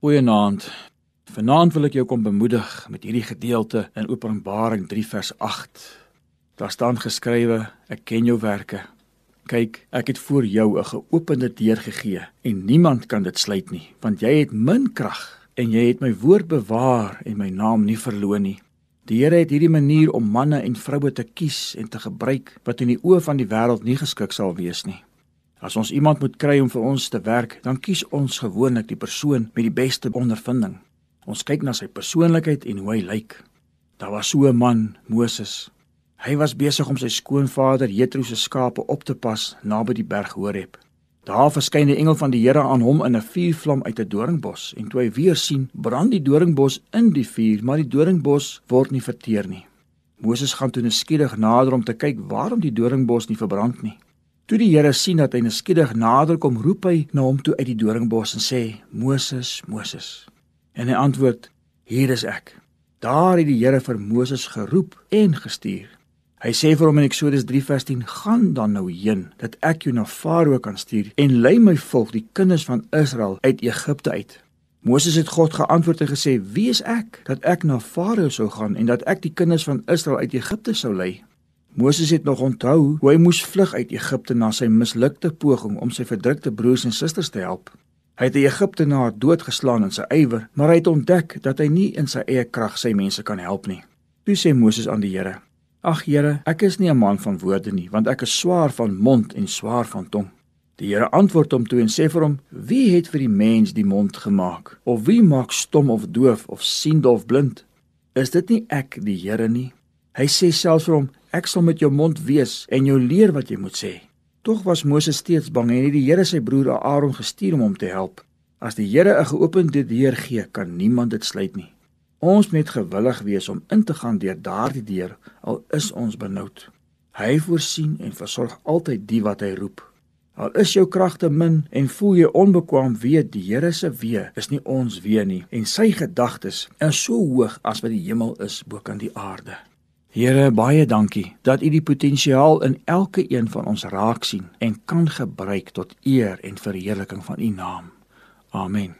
Goeienaand. Vanaand wil ek jou kom bemoedig met hierdie gedeelte in Openbaring 3 vers 8. Daar staan geskrywe: Ek ken jou werke. Kyk, ek het voor jou 'n geopende deur gegee en niemand kan dit sluit nie, want jy het min krag en jy het my woord bewaar en my naam nie verloon nie. Die Here het hierdie manier om manne en vroue te kies en te gebruik wat in die oë van die wêreld nie geskik sal wees nie. As ons iemand moet kry om vir ons te werk, dan kies ons gewoonlik die persoon met die beste ondervinding. Ons kyk na sy persoonlikheid en hoe hy lyk. Daar was so 'n man, Moses. Hy was besig om sy skoonvader Jethro se skape op te pas naby die berg Horeb. Daar verskyn die engel van die Here aan hom in 'n vuurvlam uit 'n doringbos en toe hy weer sien, brand die doringbos in die vuur, maar die doringbos word nie verteer nie. Moses gaan toe nuuskierig nader om te kyk waarom die doringbos nie verbrand nie. Toe die Here sien dat hy neskiedig nader kom, roep hy na hom toe uit die doringbos en sê: "Moses, Moses." En hy antwoord: "Hier is ek." Daar het die Here vir Moses geroep en gestuur. Hy sê vir hom in Eksodus 3:10: "Gaan dan nou heen, dat ek jou na Farao kan stuur en lei my volk, die kinders van Israel, uit Egipte uit." Moses het God geantwoord en gesê: "Wie is ek dat ek na Farao sou gaan en dat ek die kinders van Israel uit Egipte sou lei?" Moses het nog onthou hoe hy moes vlug uit Egipte na sy mislukte poging om sy verdrukte broers en susters te help. Hy het die Egiptenaar doodgeslaan in sy ywer, maar hy het ontdek dat hy nie in sy eie krag sy mense kan help nie. Toe sê Moses aan die Here: "Ag Here, ek is nie 'n man van woorde nie, want ek is swaar van mond en swaar van tong." Die Here antwoord hom toe en sê vir hom: "Wie het vir die mens die mond gemaak? Of wie maak stom of doof of siende of blind? Is dit nie ek, die Here nie?" Hy sê selfs vir hom: Ek sal met jou mond wees en jou leer wat jy moet sê. Tog was Moses steeds bang en het die Here sy broer Aaron gestuur om hom te help. As die Here 'n geopende deur gee, kan niemand dit sluit nie. Ons moet gewillig wees om in te gaan deur daardie deur al is ons benoud. Hy voorsien en versorg altyd die wat hy roep. Al is jou kragte min en voel jy onbekwaam, weet die Here se wee is nie ons wee nie en sy gedagtes is so hoog as wat die hemel is bo kan die aarde. Here, baie dankie dat U die potensiaal in elke een van ons raak sien en kan gebruik tot eer en verheerliking van U naam. Amen.